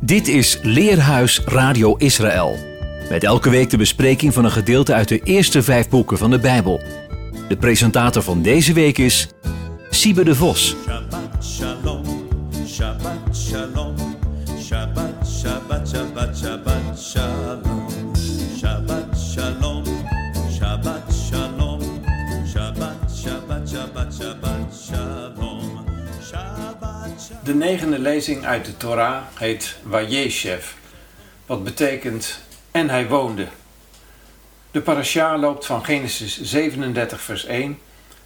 Dit is Leerhuis Radio Israël. Met elke week de bespreking van een gedeelte uit de eerste vijf boeken van de Bijbel. De presentator van deze week is Siebe de Vos. De negende lezing uit de Torah heet Vayeshev, wat betekent en hij woonde. De parasha loopt van Genesis 37 vers 1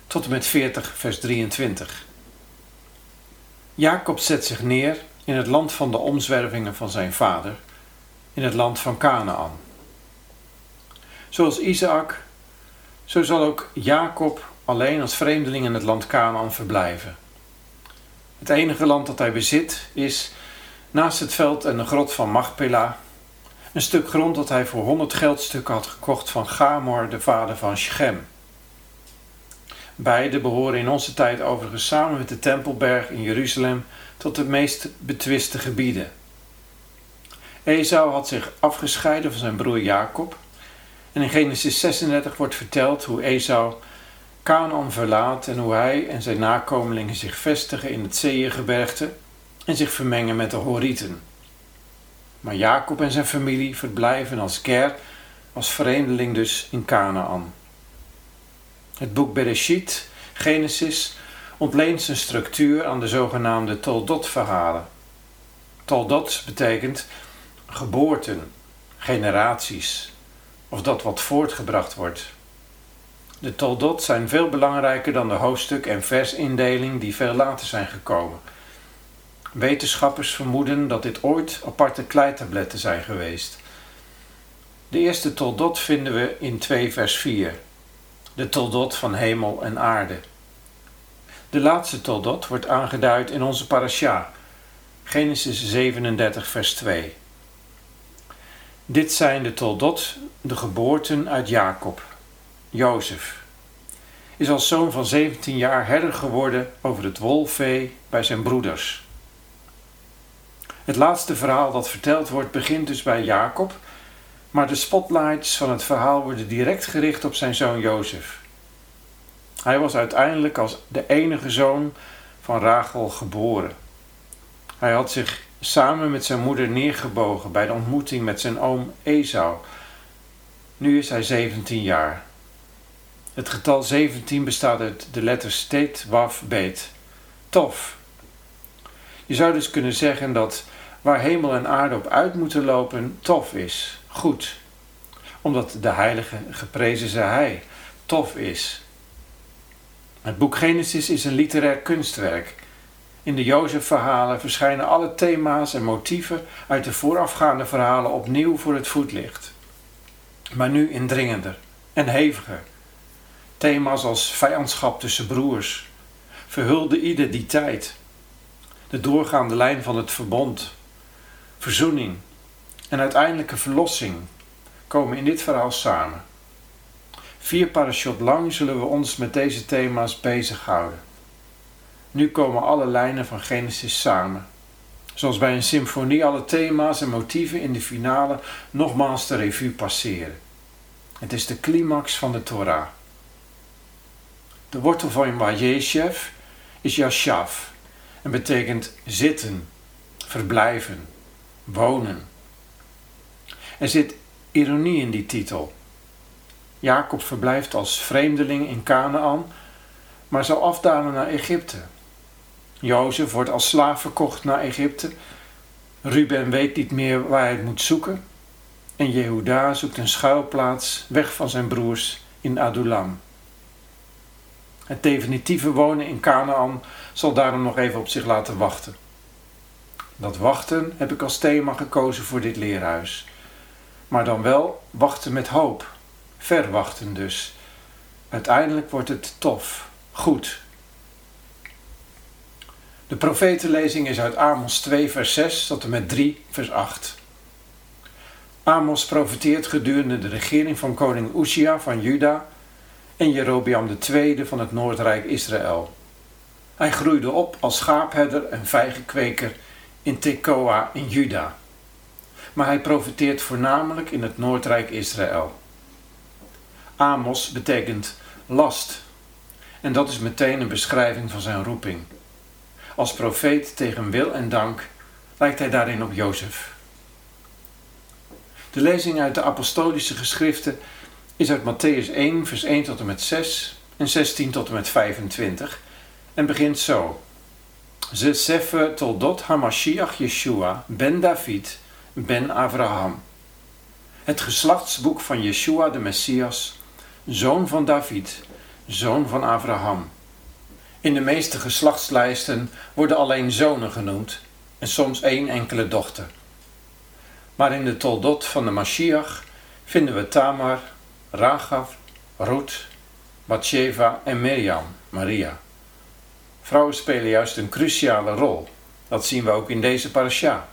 tot en met 40 vers 23. Jacob zet zich neer in het land van de omzwervingen van zijn vader, in het land van Canaan. Zoals Isaac, zo zal ook Jacob alleen als vreemdeling in het land Canaan verblijven. Het enige land dat hij bezit is, naast het veld en de grot van Machpela, een stuk grond dat hij voor 100 geldstukken had gekocht van Gamor, de vader van Shechem. Beide behoren in onze tijd overigens samen met de Tempelberg in Jeruzalem tot de meest betwiste gebieden. Esau had zich afgescheiden van zijn broer Jacob en in Genesis 36 wordt verteld hoe Esau Canaan verlaat en hoe hij en zijn nakomelingen zich vestigen in het Zeeëngebergte en zich vermengen met de Horieten. Maar Jacob en zijn familie verblijven als ker, als vreemdeling dus in Canaan. Het boek Bereshit, Genesis, ontleent zijn structuur aan de zogenaamde Toldot-verhalen. Toldot betekent geboorten, generaties, of dat wat voortgebracht wordt. De Toldot zijn veel belangrijker dan de hoofdstuk- en versindeling die veel later zijn gekomen. Wetenschappers vermoeden dat dit ooit aparte kleitabletten zijn geweest. De eerste Toldot vinden we in 2 vers 4 de toldot van hemel en aarde. De laatste toldot wordt aangeduid in onze parasha, Genesis 37, vers 2. Dit zijn de toldot, de geboorten uit Jacob. Jozef is als zoon van 17 jaar herder geworden over het wolvee bij zijn broeders. Het laatste verhaal dat verteld wordt begint dus bij Jacob maar de spotlights van het verhaal worden direct gericht op zijn zoon Jozef. Hij was uiteindelijk als de enige zoon van Rachel geboren. Hij had zich samen met zijn moeder neergebogen bij de ontmoeting met zijn oom Esau. Nu is hij 17 jaar. Het getal 17 bestaat uit de letters Tet, Waf, Beet. Tof. Je zou dus kunnen zeggen dat waar hemel en aarde op uit moeten lopen, tof is goed. Omdat de heilige, geprezen zij hij, tof is. Het boek Genesis is een literair kunstwerk. In de Jozef-verhalen verschijnen alle thema's en motieven uit de voorafgaande verhalen opnieuw voor het voetlicht. Maar nu indringender en heviger. Thema's als vijandschap tussen broers, verhulde identiteit, de doorgaande lijn van het verbond, verzoening, en uiteindelijke verlossing komen in dit verhaal samen. Vier parashot lang zullen we ons met deze thema's bezighouden. Nu komen alle lijnen van Genesis samen. Zoals bij een symfonie alle thema's en motieven in de finale nogmaals de revue passeren. Het is de climax van de Torah. De wortel van Vayeshev is Yashav en betekent zitten, verblijven, wonen. Er zit ironie in die titel. Jacob verblijft als vreemdeling in Canaan, maar zal afdalen naar Egypte. Jozef wordt als slaaf verkocht naar Egypte. Ruben weet niet meer waar hij moet zoeken. En Jehuda zoekt een schuilplaats weg van zijn broers in Adulam. Het definitieve wonen in Canaan zal daarom nog even op zich laten wachten. Dat wachten heb ik als thema gekozen voor dit leerhuis maar dan wel wachten met hoop. Verwachten dus. Uiteindelijk wordt het tof, goed. De profetenlezing is uit Amos 2, vers 6 tot en met 3, vers 8. Amos profeteert gedurende de regering van koning Uzia van Juda en Jerobeam II van het Noordrijk Israël. Hij groeide op als schaapherder en vijgenkweker in Tekoa in Juda. maar hij profiteert voornamelijk in het Noordrijk Israël. Amos betekent last en dat is meteen een beschrijving van zijn roeping. Als profeet tegen wil en dank lijkt hij daarin op Jozef. De lezing uit de apostolische geschriften is uit Matthäus 1, vers 1 tot en met 6 en 16 tot en met 25 en begint zo. Ze sefer toldot Hamashiach Yeshua ben David ben Abraham. Het geslachtsboek van Yeshua de Messias, zoon van David, zoon van Abraham. In de meeste geslachtslijsten worden alleen zonen genoemd en soms één enkele dochter. Maar in de toldot van de Mashiach vinden we Tamar, Rachav, Ruth, Bathsheba en Mirjam, Maria. Vrouwen spelen juist een cruciale rol. Dat zien we ook in deze parasha.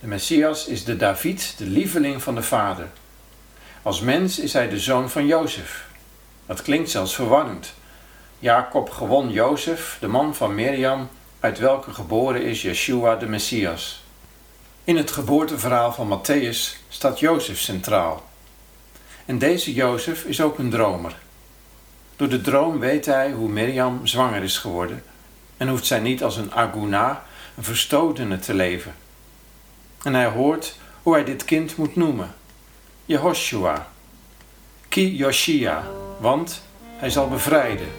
De Messias is de David, de lieveling van de vader. Als mens is hij de zoon van Jozef. Dat klinkt zelfs verwarrend. Jacob gewon Jozef, de man van Mirjam, uit welke geboren is Yeshua de Messias. In het geboorteverhaal van Matthäus staat Jozef centraal. En deze Jozef is ook een dromer. Door de droom weet hij hoe Mirjam zwanger is geworden en hoeft zij niet als een aguna, een verstotene, te leven. En hij hoort hoe hij dit kind moet noemen: Jehoshua, Ki Yoshia, want hij zal bevrijden,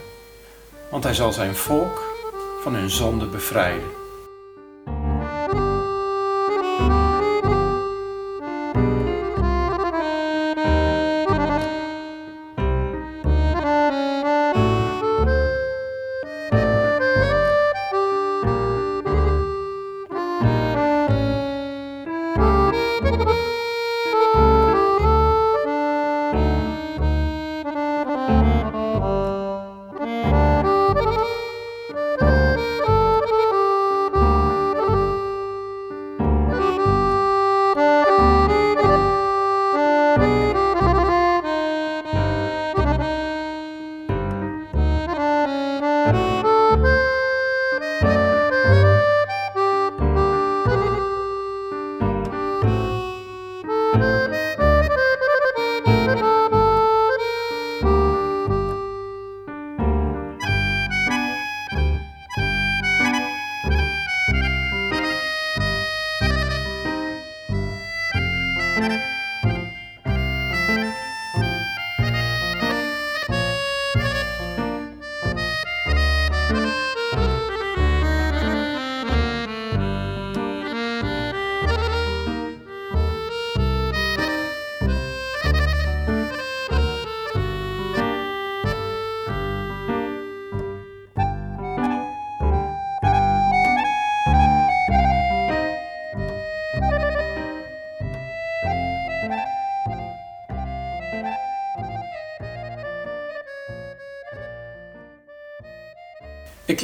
want hij zal zijn volk van hun zonde bevrijden.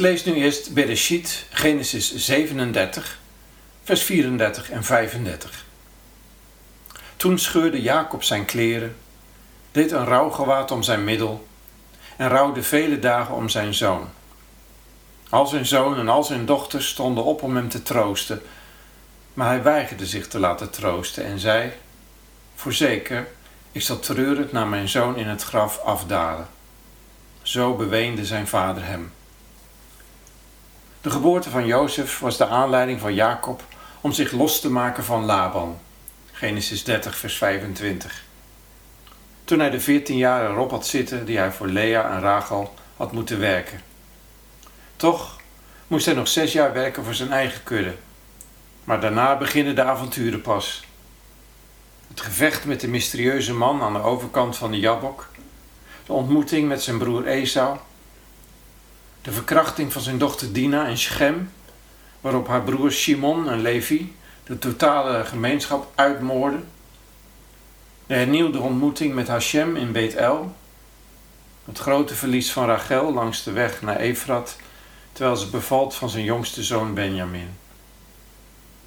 Lees nu eerst Bereshit, Genesis 37, vers 34 en 35. Toen scheurde Jacob zijn kleren, deed een rouwgewaad om zijn middel en rouwde vele dagen om zijn zoon. Al zijn zoon en al zijn dochter stonden op om hem te troosten, maar hij weigerde zich te laten troosten en zei: Voorzeker, ik zal treurend naar mijn zoon in het graf afdalen. Zo beweende zijn vader hem. De geboorte van Jozef was de aanleiding van Jacob om zich los te maken van Laban. Genesis 30, vers 25. Toen hij de 14 jaar erop had zitten die hij voor Lea en Rachel had moeten werken. Toch moest hij nog zes jaar werken voor zijn eigen kudde. Maar daarna beginnen de avonturen pas. Het gevecht met de mysterieuze man aan de overkant van de Jabok. De ontmoeting met zijn broer Esau de verkrachting van zijn dochter Dina in Schem, waarop haar broers Shimon en Levi de totale gemeenschap uitmoorden. De hernieuwde ontmoeting met Hashem in Beit-El. Het grote verlies van Rachel langs de weg naar Efrat, terwijl ze bevalt van zijn jongste zoon Benjamin.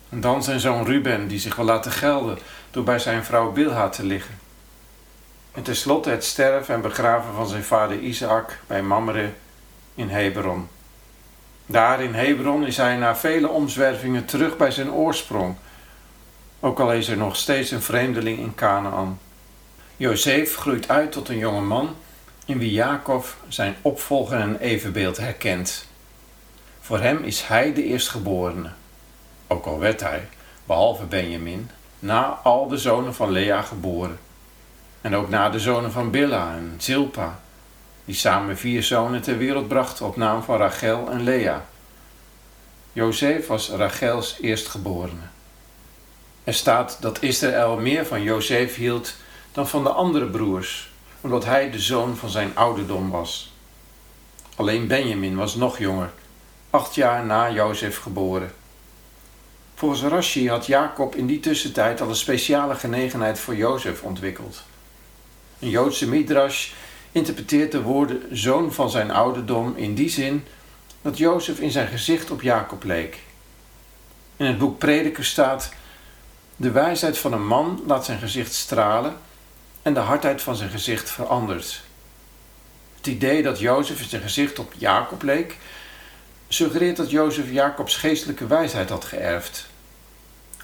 En dan zijn zoon Ruben, die zich wil laten gelden door bij zijn vrouw Bilha te liggen. En tenslotte het sterven en begraven van zijn vader Isaac bij Mamre in Hebron. Daar in Hebron is hij na vele omzwervingen terug bij zijn oorsprong. ook al is er nog steeds een vreemdeling in Canaan. Jozef groeit uit tot een jonge man in wie Jacob zijn opvolger en evenbeeld herkent. Voor hem is hij de eerstgeborene, ook al werd hij, behalve Benjamin, na al de zonen van Lea geboren. En ook na de zonen van Billa en Zilpa, die samen vier zonen ter wereld brachten op naam van Rachel en Lea. Jozef was Rachels eerstgeborene. Er staat dat Israël meer van Jozef hield dan van de andere broers, omdat hij de zoon van zijn ouderdom was. Alleen Benjamin was nog jonger, acht jaar na Jozef geboren. Volgens Rashi had Jacob in die tussentijd al een speciale genegenheid voor Jozef ontwikkeld. Een Joodse midrash interpreteert de woorden zoon van zijn ouderdom in die zin dat Jozef in zijn gezicht op Jacob leek. In het boek Prediker staat: De wijsheid van een man laat zijn gezicht stralen en de hardheid van zijn gezicht verandert. Het idee dat Jozef in zijn gezicht op Jacob leek, suggereert dat Jozef Jacobs geestelijke wijsheid had geërfd.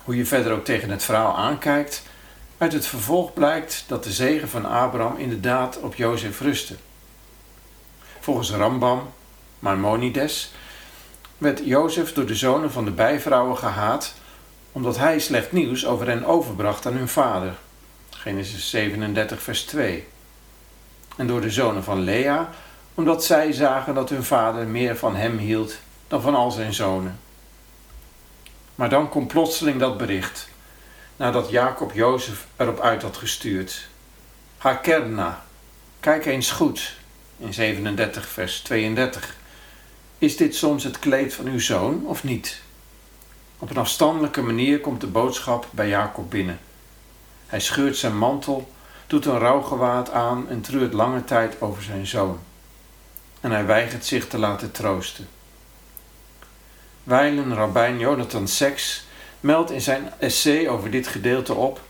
Hoe je verder ook tegen het verhaal aankijkt, uit het vervolg blijkt dat de zegen van Abraham inderdaad op Jozef rustte. Volgens Rambam, Maimonides, werd Jozef door de zonen van de bijvrouwen gehaat omdat hij slecht nieuws over hen overbracht aan hun vader. Genesis 37, vers 2. En door de zonen van Lea, omdat zij zagen dat hun vader meer van hem hield dan van al zijn zonen. Maar dan komt plotseling dat bericht, nadat Jacob Jozef erop uit had gestuurd. Ga Kerna, kijk eens goed, in 37 vers 32. Is dit soms het kleed van uw zoon of niet? Op een afstandelijke manier komt de boodschap bij Jacob binnen. Hij scheurt zijn mantel, doet een rouwgewaad aan en treurt lange tijd over zijn zoon. En hij weigert zich te laten troosten. Wijlen rabbijn Jonathan Seks meldt in zijn essay over dit gedeelte op.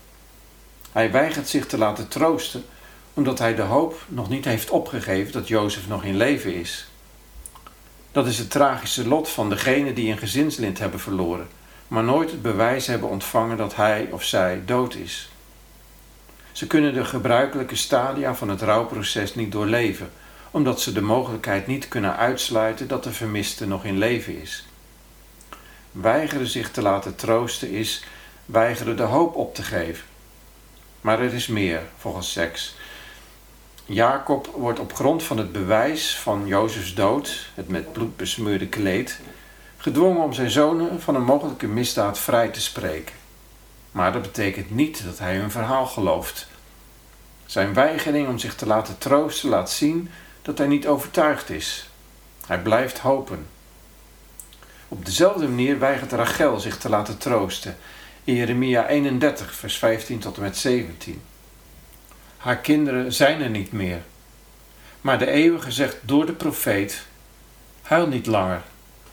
Hij weigert zich te laten troosten omdat hij de hoop nog niet heeft opgegeven dat Jozef nog in leven is. Dat is het tragische lot van degenen die een gezinslid hebben verloren, maar nooit het bewijs hebben ontvangen dat hij of zij dood is. Ze kunnen de gebruikelijke stadia van het rouwproces niet doorleven, omdat ze de mogelijkheid niet kunnen uitsluiten dat de vermiste nog in leven is. Weigeren zich te laten troosten is weigeren de hoop op te geven. Maar er is meer, volgens Seks. Jacob wordt op grond van het bewijs van Jozefs dood, het met bloed besmeurde kleed, gedwongen om zijn zonen van een mogelijke misdaad vrij te spreken. Maar dat betekent niet dat hij hun verhaal gelooft. Zijn weigering om zich te laten troosten laat zien dat hij niet overtuigd is. Hij blijft hopen. Op dezelfde manier weigert Rachel zich te laten troosten in Jeremia 31, vers 15 tot en met 17. Haar kinderen zijn er niet meer. Maar de eeuwige zegt door de profeet: Huil niet langer,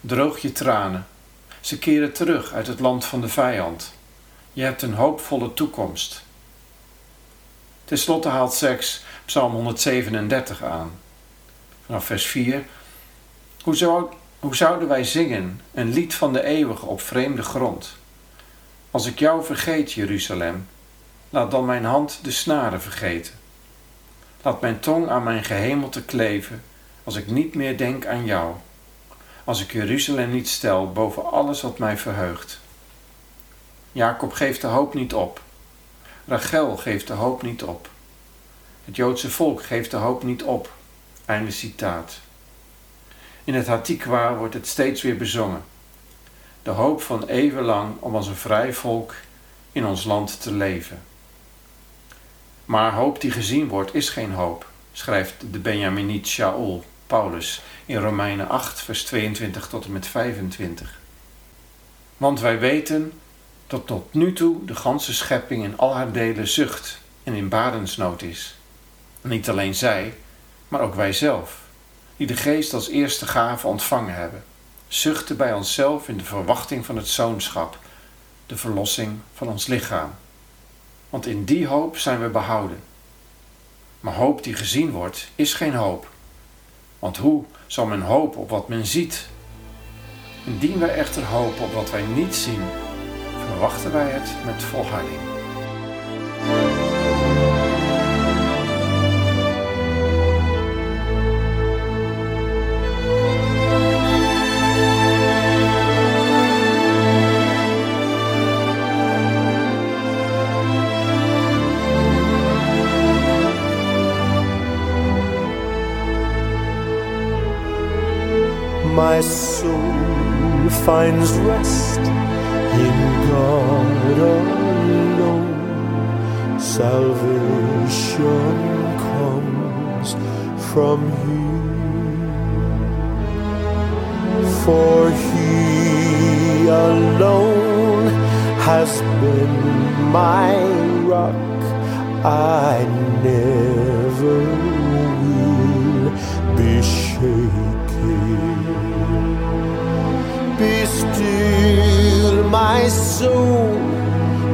droog je tranen. Ze keren terug uit het land van de vijand. Je hebt een hoopvolle toekomst. Ten slotte haalt Seks Psalm 137 aan. Vanaf vers 4. Hoe, zou, hoe zouden wij zingen een lied van de eeuwige op vreemde grond? Als ik jou vergeet, Jeruzalem, laat dan mijn hand de snaren vergeten. Laat mijn tong aan mijn gehemelte kleven, als ik niet meer denk aan jou. Als ik Jeruzalem niet stel boven alles wat mij verheugt. Jacob geeft de hoop niet op. Rachel geeft de hoop niet op. Het Joodse volk geeft de hoop niet op. Einde citaat. In het Hatikwa wordt het steeds weer bezongen. De hoop van eeuwenlang om als een vrij volk in ons land te leven. Maar hoop die gezien wordt is geen hoop, schrijft de Benjaminiet Shaul, Paulus, in Romeinen 8, vers 22 tot en met 25. Want wij weten dat tot nu toe de ganse schepping in al haar delen zucht en in barensnood is. niet alleen zij, maar ook wij zelf, die de geest als eerste gave ontvangen hebben, zuchten bij onszelf in de verwachting van het zoonschap, de verlossing van ons lichaam. Want in die hoop zijn we behouden. Maar hoop die gezien wordt, is geen hoop. Want hoe zal men hopen op wat men ziet? Indien wij echter hopen op wat wij niet zien, verwachten wij het met volharding. Finds rest in God alone. Salvation comes from Him, for He alone has been my rock. I never will be shaken. Still, my soul,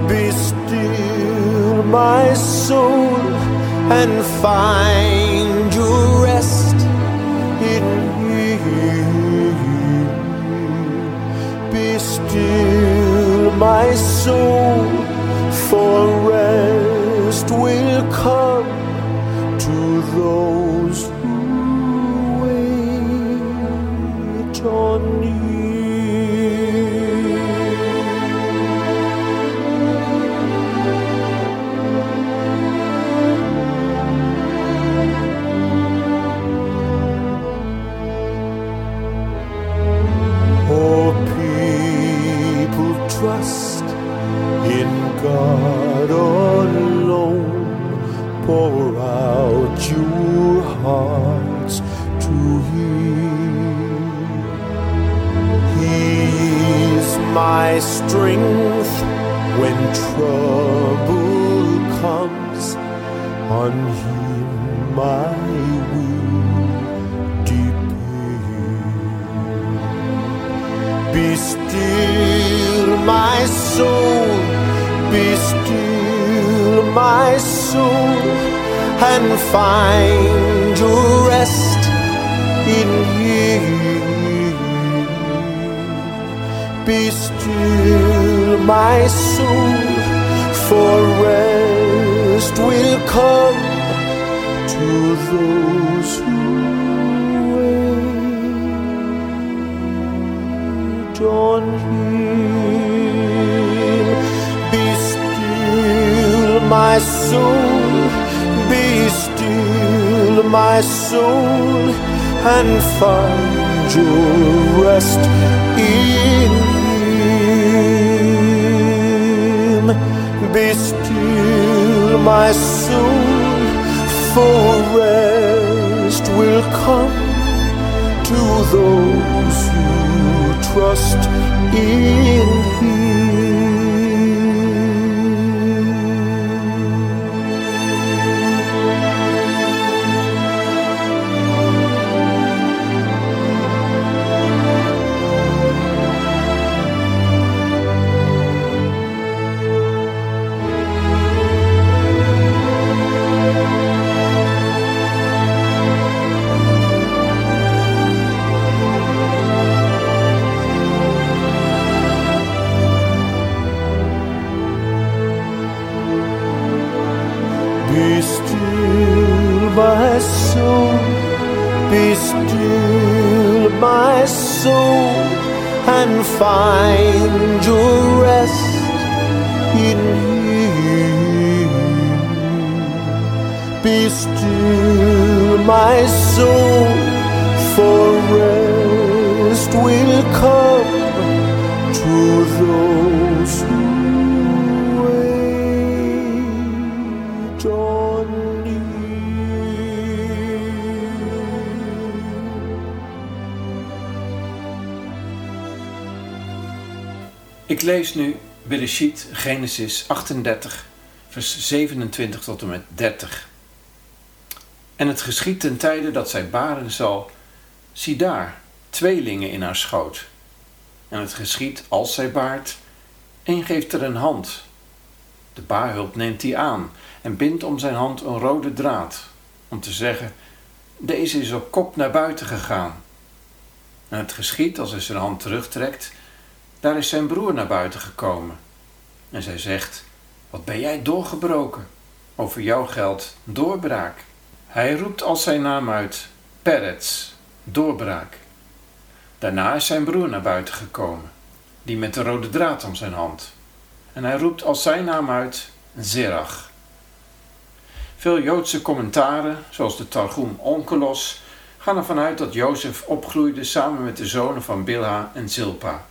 be still, my soul, and find your rest in Him. Be still, my soul, for rest will come to those my strength when trouble comes. On Him I will depend. Be still, my soul, be still, my soul, and find your rest in Him. Be still, my soul, for rest will come to those who wait on Him. Be still, my soul, be still, my soul, and find your rest in Be still, my soul, for rest will come to those who trust in Him. Ik lees nu Bereshit, Genesis 38, vers 27 tot en met 30. En het geschiet ten tijde dat zij baren zal, zie daar, tweelingen in haar schoot. En het geschiet als zij baart, een geeft er een hand. De baarhulp neemt die aan en bindt om zijn hand een rode draad, om te zeggen, deze is op kop naar buiten gegaan. En het geschiet als hij zijn hand terugtrekt, daar is zijn broer naar buiten gekomen En zij zegt: Wat ben jij doorgebroken? Over jouw geld doorbraak. Hij roept als zijn naam uit: Peretz, doorbraak. Daarna is zijn broer naar buiten gekomen, die met de rode draad om zijn hand. En hij roept als zijn naam uit: Zerach. Veel Joodse commentaren, zoals de Targum Onkelos, gaan ervan uit dat Jozef opgroeide samen met de zonen van Bilha en Zilpa,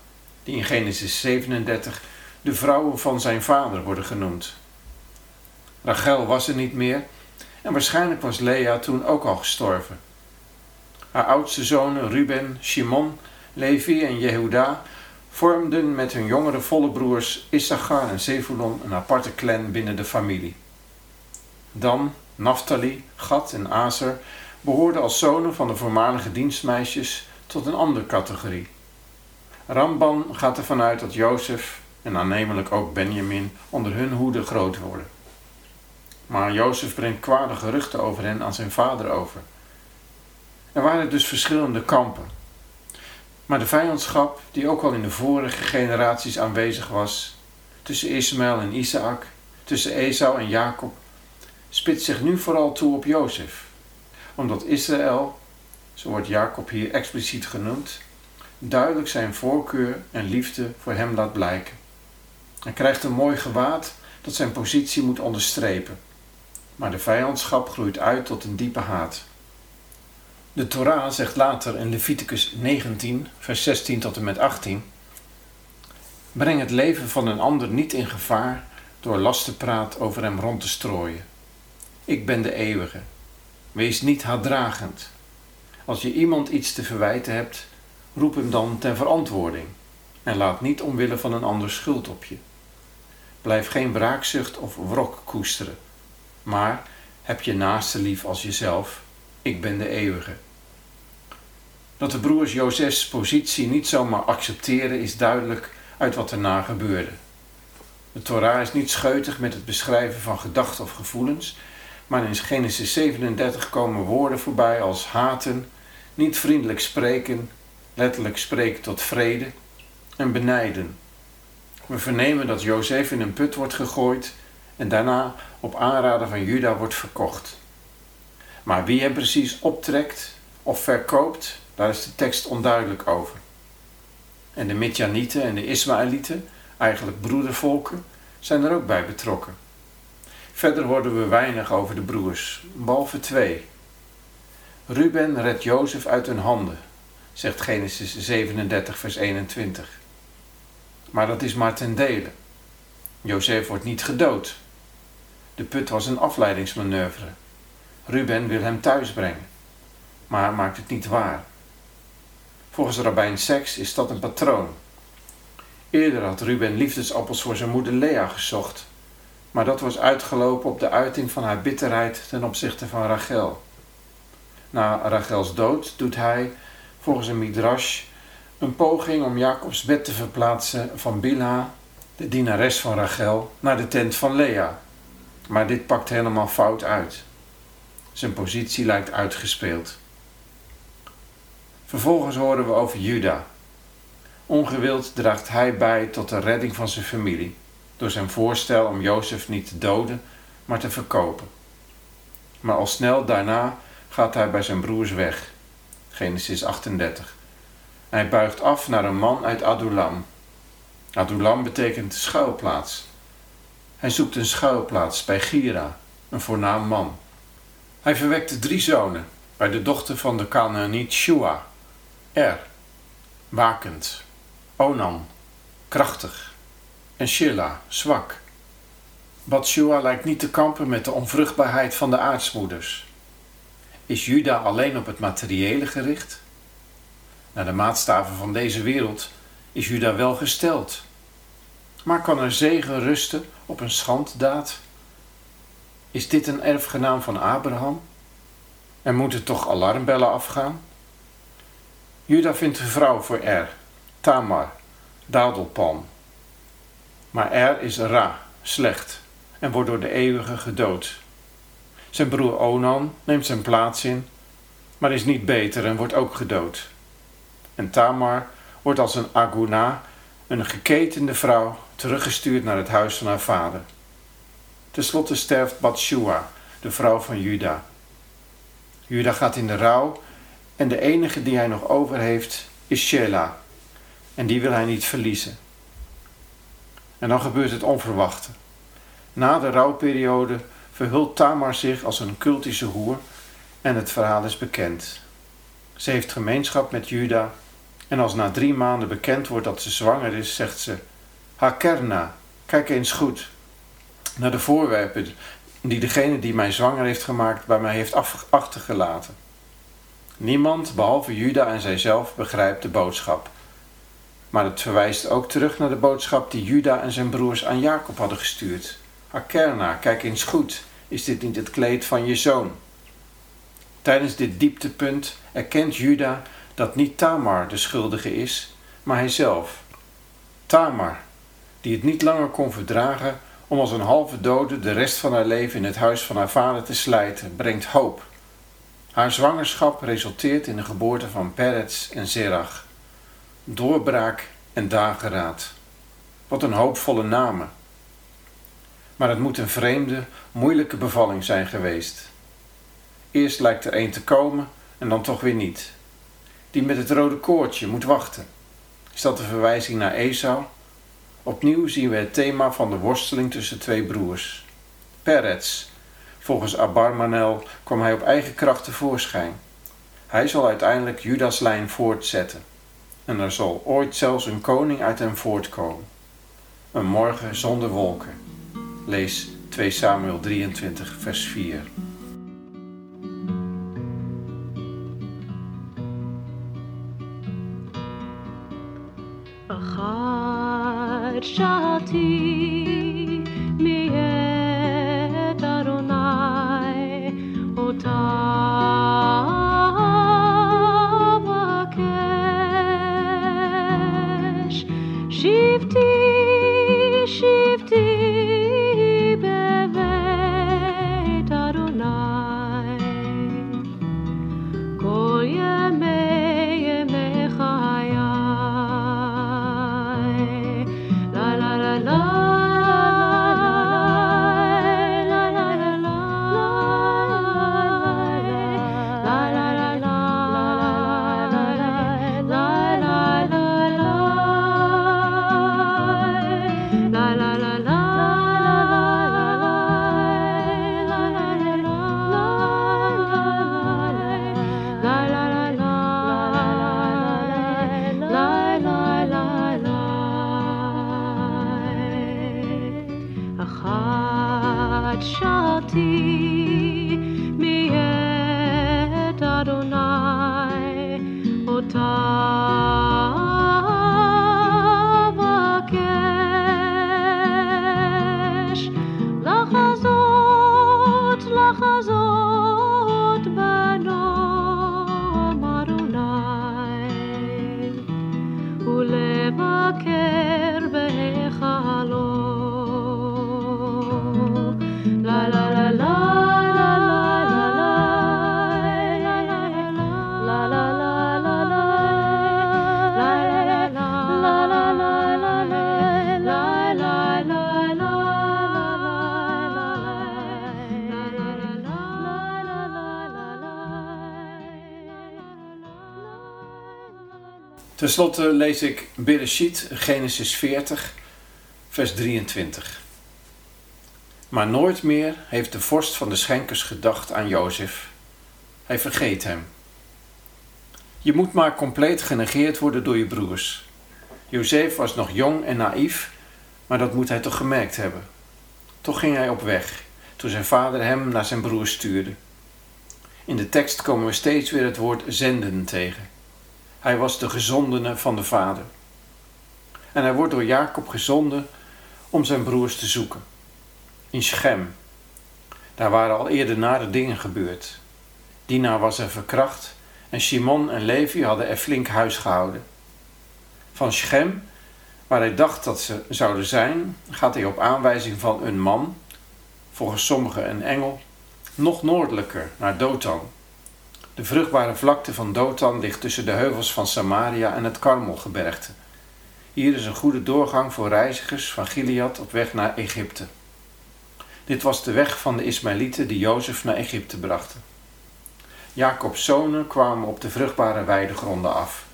die in Genesis 37 de vrouwen van zijn vader worden genoemd. Rachel was er niet meer en waarschijnlijk was Lea toen ook al gestorven. Haar oudste zonen Ruben, Shimon, Levi en Jehuda vormden met hun jongere volle broers Issachar en Zevulon een aparte clan binnen de familie. Dan Naphtali, Gad en Aser behoorden als zonen van de voormalige dienstmeisjes tot een andere categorie. Ramban gaat ervan uit dat Jozef en aannemelijk ook Benjamin onder hun hoede groot worden. Maar Jozef brengt kwade geruchten over hen aan zijn vader over. Er waren dus verschillende kampen. Maar de vijandschap, die ook al in de vorige generaties aanwezig was, tussen Ismaël en Isaac, tussen Esau en Jacob, spitst zich nu vooral toe op Jozef. Omdat Israël, zo wordt Jacob hier expliciet genoemd, duidelijk zijn voorkeur en liefde voor hem laat blijken. Hij krijgt een mooi gewaad dat zijn positie moet onderstrepen. Maar de vijandschap groeit uit tot een diepe haat. De Torah zegt later in Leviticus 19, vers 16 tot en met 18: Breng het leven van een ander niet in gevaar door lastenpraat over hem rond te strooien. Ik ben de eeuwige. Wees niet haatdragend. Als je iemand iets te verwijten hebt, roep hem dan ten verantwoording en laat niet omwille van een ander schuld op je. Blijf geen wraakzucht of wrok koesteren, maar heb je naaste lief als jezelf. Ik ben de eeuwige. Dat de broers Jozefs positie niet zomaar accepteren is duidelijk uit wat erna gebeurde. De Torah is niet scheutig met het beschrijven van gedachten of gevoelens, maar in Genesis 37 komen woorden voorbij als haten, niet vriendelijk spreken, letterlijk spreken tot vrede en benijden. We vernemen dat Jozef in een put wordt gegooid en daarna op aanraden van Juda wordt verkocht. Maar wie hem precies optrekt of verkoopt, daar is de tekst onduidelijk over. En de Midjanieten en de Ismaëlieten, eigenlijk broedervolken, zijn er ook bij betrokken. Verder hoorden we weinig over de broers, behalve twee. Ruben redt Jozef uit hun handen, zegt Genesis 37, vers 21. Maar dat is maar ten dele. Jozef wordt niet gedood. De put was een afleidingsmanoeuvre. Ruben wil hem thuis brengen, maar maakt het niet waar. Volgens rabbijn Seks is dat een patroon. Eerder had Ruben liefdesappels voor zijn moeder Lea gezocht, maar dat was uitgelopen op de uiting van haar bitterheid ten opzichte van Rachel. Na Rachels dood doet hij, volgens een midrash, een poging om Jacobs bed te verplaatsen van Bilha, de dienares van Rachel, naar de tent van Lea. Maar dit pakt helemaal fout uit. Zijn positie lijkt uitgespeeld. Vervolgens horen we over Juda. Ongewild draagt hij bij tot de redding van zijn familie door zijn voorstel om Jozef niet te doden, maar te verkopen. Maar al snel daarna gaat hij bij zijn broers weg. Genesis 38. Hij buigt af naar een man uit Adulam. Adulam betekent schuilplaats. Hij zoekt een schuilplaats bij Gira, een voornaam man. Hij verwekte drie zonen bij de dochter van de Canaaniet Shua, Er, wakend, Onan, krachtig en Shilla, zwak. Batshua lijkt niet te kampen met de onvruchtbaarheid van de aartsmoeders. Is Juda alleen op het materiële gericht? Naar de maatstaven van deze wereld is Juda wel gesteld. Maar kan er zegen rusten op een schanddaad? Is dit een erfgenaam van Abraham? Er moeten toch alarmbellen afgaan? Juda vindt een vrouw voor Er, Tamar, dadelpalm. Maar Er is Ra, slecht, en wordt door de eeuwige gedood. Zijn broer Onan neemt zijn plaats in, maar is niet beter en wordt ook gedood. En Tamar wordt als een aguna, een geketende vrouw, teruggestuurd naar het huis van haar vader. Ten slotte sterft Batshua, de vrouw van Juda. Juda gaat in de rouw en de enige die hij nog over heeft is Shela. En die wil hij niet verliezen. En dan gebeurt het onverwachte. Na de rouwperiode verhult Tamar zich als een cultische hoer en het verhaal is bekend. Ze heeft gemeenschap met Juda en als na drie maanden bekend wordt dat ze zwanger is, zegt ze: Hakerna, kijk eens goed naar de voorwerpen die degene die mij zwanger heeft gemaakt bij mij heeft achtergelaten. Niemand, behalve Juda en zijzelf, begrijpt de boodschap. Maar het verwijst ook terug naar de boodschap die Juda en zijn broers aan Jacob hadden gestuurd. Akerna, kijk eens goed, is dit niet het kleed van je zoon? Tijdens dit dieptepunt erkent Juda dat niet Tamar de schuldige is, maar hijzelf. Tamar, die het niet langer kon verdragen om als een halve dode de rest van haar leven in het huis van haar vader te slijten, brengt hoop. Haar zwangerschap resulteert in de geboorte van Peretz en Zerach. Doorbraak en dageraad. Wat een hoopvolle namen. Maar het moet een vreemde, moeilijke bevalling zijn geweest. Eerst lijkt er een te komen en dan toch weer niet. Die met het rode koordje moet wachten. Is dat een verwijzing naar Esau? Opnieuw zien we het thema van de worsteling tussen twee broers. Peretz. Volgens Abarmanel kwam hij op eigen kracht tevoorschijn. Hij zal uiteindelijk Judas lijn voortzetten. En er zal ooit zelfs een koning uit hem voortkomen. Een morgen zonder wolken. Lees 2 Samuel 23, vers 4. Shati empty. Ten slotte lees ik Bereshit, Genesis 40, vers 23. Maar nooit meer heeft de vorst van de schenkers gedacht aan Jozef. Hij vergeet hem. Je moet maar compleet genegeerd worden door je broers. Jozef was nog jong en naïef, maar dat moet hij toch gemerkt hebben. Toch ging hij op weg, toen zijn vader hem naar zijn broers stuurde. In de tekst komen we steeds weer het woord zenden tegen. Hij was de gezondene van de vader. En hij wordt door Jacob gezonden om zijn broers te zoeken. In Schem. Daar waren al eerder nare dingen gebeurd. Dina was er verkracht en Simon en Levi hadden er flink huis gehouden. Van Schem, waar hij dacht dat ze zouden zijn, gaat hij op aanwijzing van een man, volgens sommigen een engel, nog noordelijker naar Dothan. De vruchtbare vlakte van Dothan ligt tussen de heuvels van Samaria en het Karmelgebergte. Hier is een goede doorgang voor reizigers van Gilead op weg naar Egypte. Dit was de weg van de Ismaëlieten die Jozef naar Egypte brachten. Jacob's zonen kwamen op de vruchtbare weidegronden af.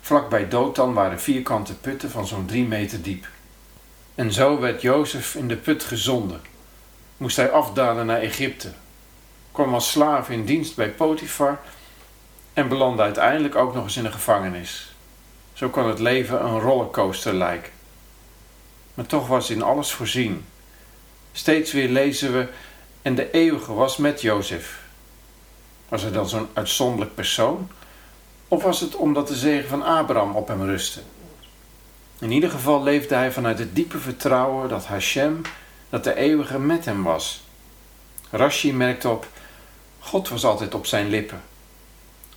Vlak bij Dothan waren vierkante putten van zo'n drie meter diep. En zo werd Jozef in de put gezonden. Moest hij afdalen naar Egypte. Kwam als slaaf in dienst bij Potifar en belandde uiteindelijk ook nog eens in de gevangenis. Zo kan het leven een rollercoaster lijken. Maar toch was in alles voorzien. Steeds weer lezen we: En de eeuwige was met Jozef. Was hij dan zo'n uitzonderlijk persoon? Of was het omdat de zegen van Abraham op hem rustte? In ieder geval leefde hij vanuit het diepe vertrouwen dat Hashem, dat de eeuwige met hem was. Rashi merkt op: God was altijd op zijn lippen.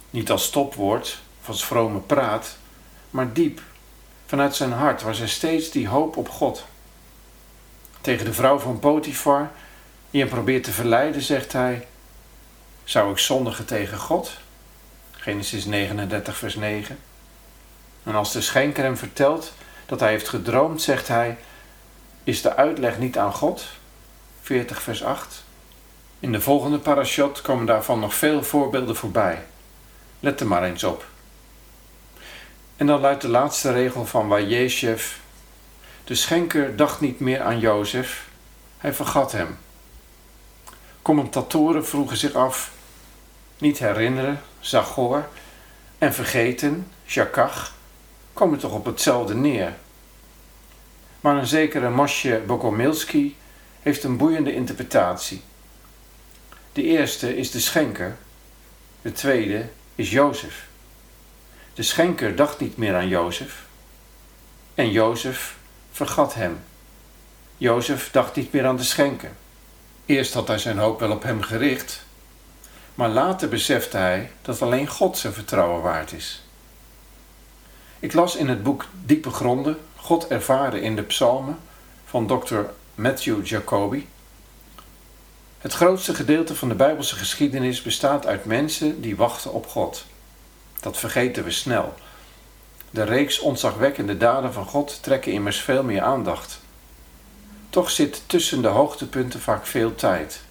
Niet als stopwoord of als vrome praat, maar diep. Vanuit zijn hart was er steeds die hoop op God. Tegen de vrouw van Potifar, die hem probeert te verleiden, zegt hij: Zou ik zondigen tegen God? Genesis 39, vers 9. En als de schenker hem vertelt dat hij heeft gedroomd, zegt hij: Is de uitleg niet aan God? 40, vers 8. In de volgende parashot komen daarvan nog veel voorbeelden voorbij. Let er maar eens op. En dan luidt de laatste regel van Wajeshev. De schenker dacht niet meer aan Jozef, hij vergat hem. Commentatoren vroegen zich af, niet herinneren, Zagor, en vergeten, Jakach, komen toch op hetzelfde neer. Maar een zekere Mosje Bogomilski heeft een boeiende interpretatie. De eerste is de schenker, de tweede is Jozef. De schenker dacht niet meer aan Jozef en Jozef vergat hem. Jozef dacht niet meer aan de schenker. Eerst had hij zijn hoop wel op hem gericht, maar later besefte hij dat alleen God zijn vertrouwen waard is. Ik las in het boek Diepe Gronden, God ervaren in de Psalmen van Dr. Matthew Jacoby. Het grootste gedeelte van de Bijbelse geschiedenis bestaat uit mensen die wachten op God. Dat vergeten we snel. De reeks ontzagwekkende daden van God trekken immers veel meer aandacht. Toch zit tussen de hoogtepunten vaak veel tijd.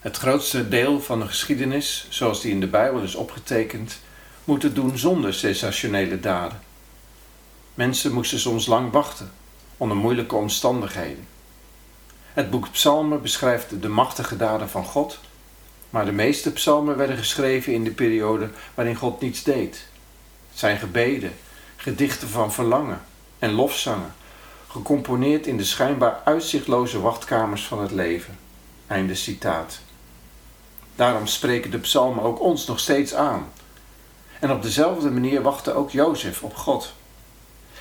Het grootste deel van de geschiedenis, zoals die in de Bijbel is opgetekend, moet het doen zonder sensationele daden. Mensen moesten soms lang wachten, onder moeilijke omstandigheden. Het boek Psalmen beschrijft de machtige daden van God, maar de meeste psalmen werden geschreven in de periode waarin God niets deed. Het zijn gebeden, gedichten van verlangen en lofzangen, gecomponeerd in de schijnbaar uitzichtloze wachtkamers van het leven. Einde citaat. Daarom spreken de psalmen ook ons nog steeds aan. En op dezelfde manier wachtte ook Jozef op God.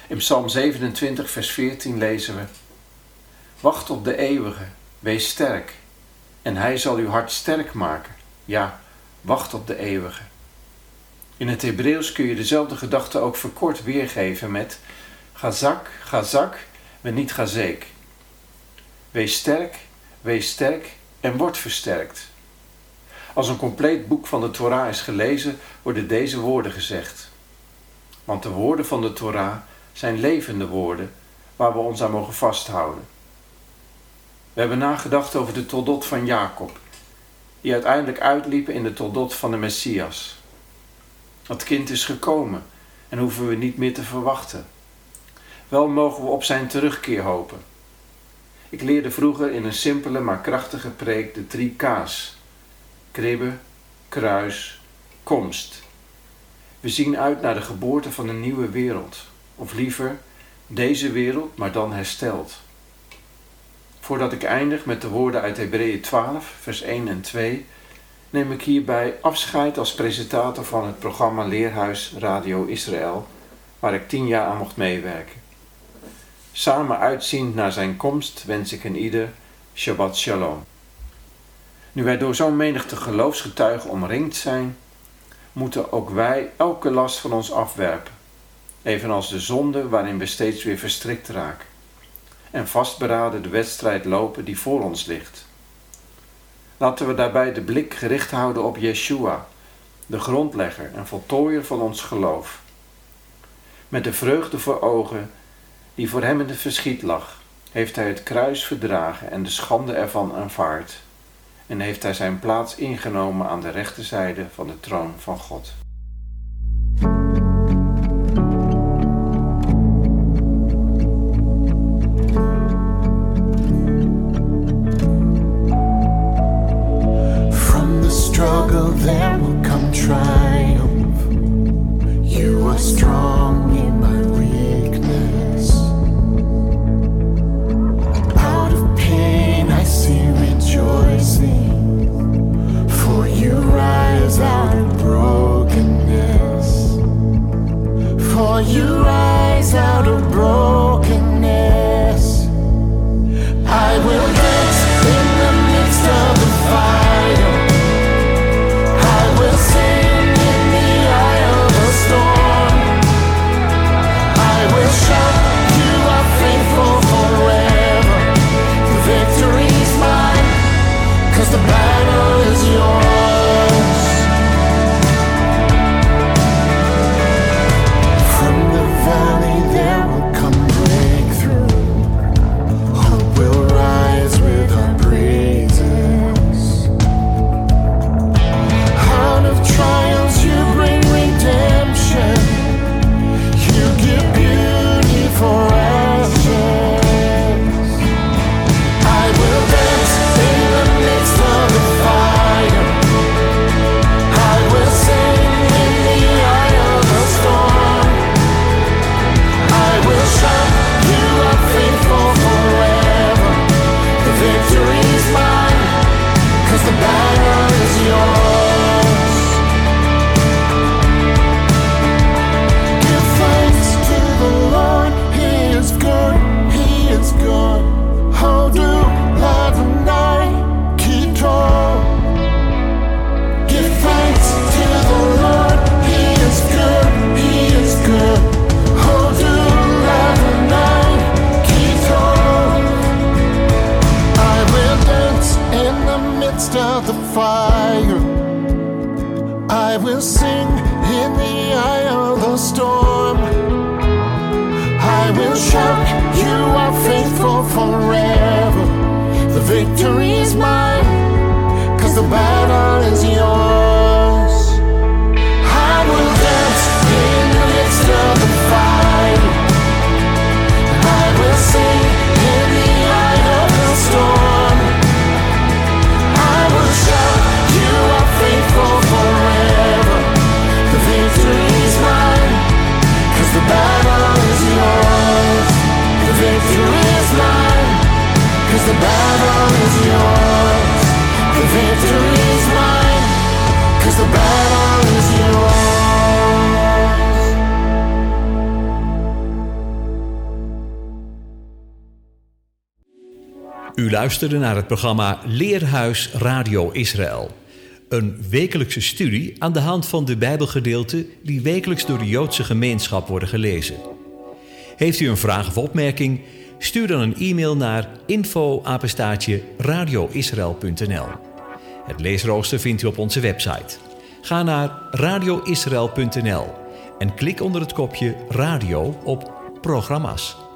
In Psalm 27, vers 14 lezen we: Wacht op de eeuwige, wees sterk, en hij zal uw hart sterk maken. Ja, wacht op de eeuwige. In het Hebreeuws kun je dezelfde gedachte ook verkort weergeven met Gazak, Gazak, maar niet Gazeek. Wees sterk, wees sterk en word versterkt. Als een compleet boek van de Torah is gelezen, worden deze woorden gezegd. Want de woorden van de Torah zijn levende woorden waar we ons aan mogen vasthouden. We hebben nagedacht over de toldot van Jacob, die uiteindelijk uitliepen in de toldot van de Messias. Dat kind is gekomen en hoeven we niet meer te verwachten. Wel mogen we op zijn terugkeer hopen. Ik leerde vroeger in een simpele maar krachtige preek de drie K's: kribbe, kruis, komst. We zien uit naar de geboorte van een nieuwe wereld, of liever deze wereld, maar dan hersteld. Voordat ik eindig met de woorden uit Hebreeën 12, vers 1 en 2, neem ik hierbij afscheid als presentator van het programma Leerhuis Radio Israël, waar ik tien jaar aan mocht meewerken. Samen uitziend naar zijn komst wens ik een ieder Shabbat Shalom. Nu wij door zo'n menigte geloofsgetuigen omringd zijn, moeten ook wij elke last van ons afwerpen, evenals de zonde waarin we steeds weer verstrikt raken, en vastberaden de wedstrijd lopen die voor ons ligt. Laten we daarbij de blik gericht houden op Yeshua, de grondlegger en voltooier van ons geloof. Met de vreugde voor ogen die voor hem in het verschiet lag, heeft hij het kruis verdragen en de schande ervan aanvaard. En heeft hij zijn plaats ingenomen aan de rechterzijde van de troon van God. Is mine, 'cause the battle is yours. I will dance in the midst of the fire. I will sing in the eye of the storm. I will shout, You are faithful forever. The victory is mine, 'cause the battle is yours. The victory is mine, 'cause the battle U luisterde naar het programma Leerhuis Radio Israël. Een wekelijkse studie aan de hand van de Bijbelgedeelten die wekelijks door de Joodse gemeenschap worden gelezen. Heeft u een vraag of opmerking? Stuur dan een e-mail naar info-apenstaatje radioisrael.nl. Het leesrooster vindt u op onze website. Ga naar radioisrael.nl en klik onder het kopje radio op programma's.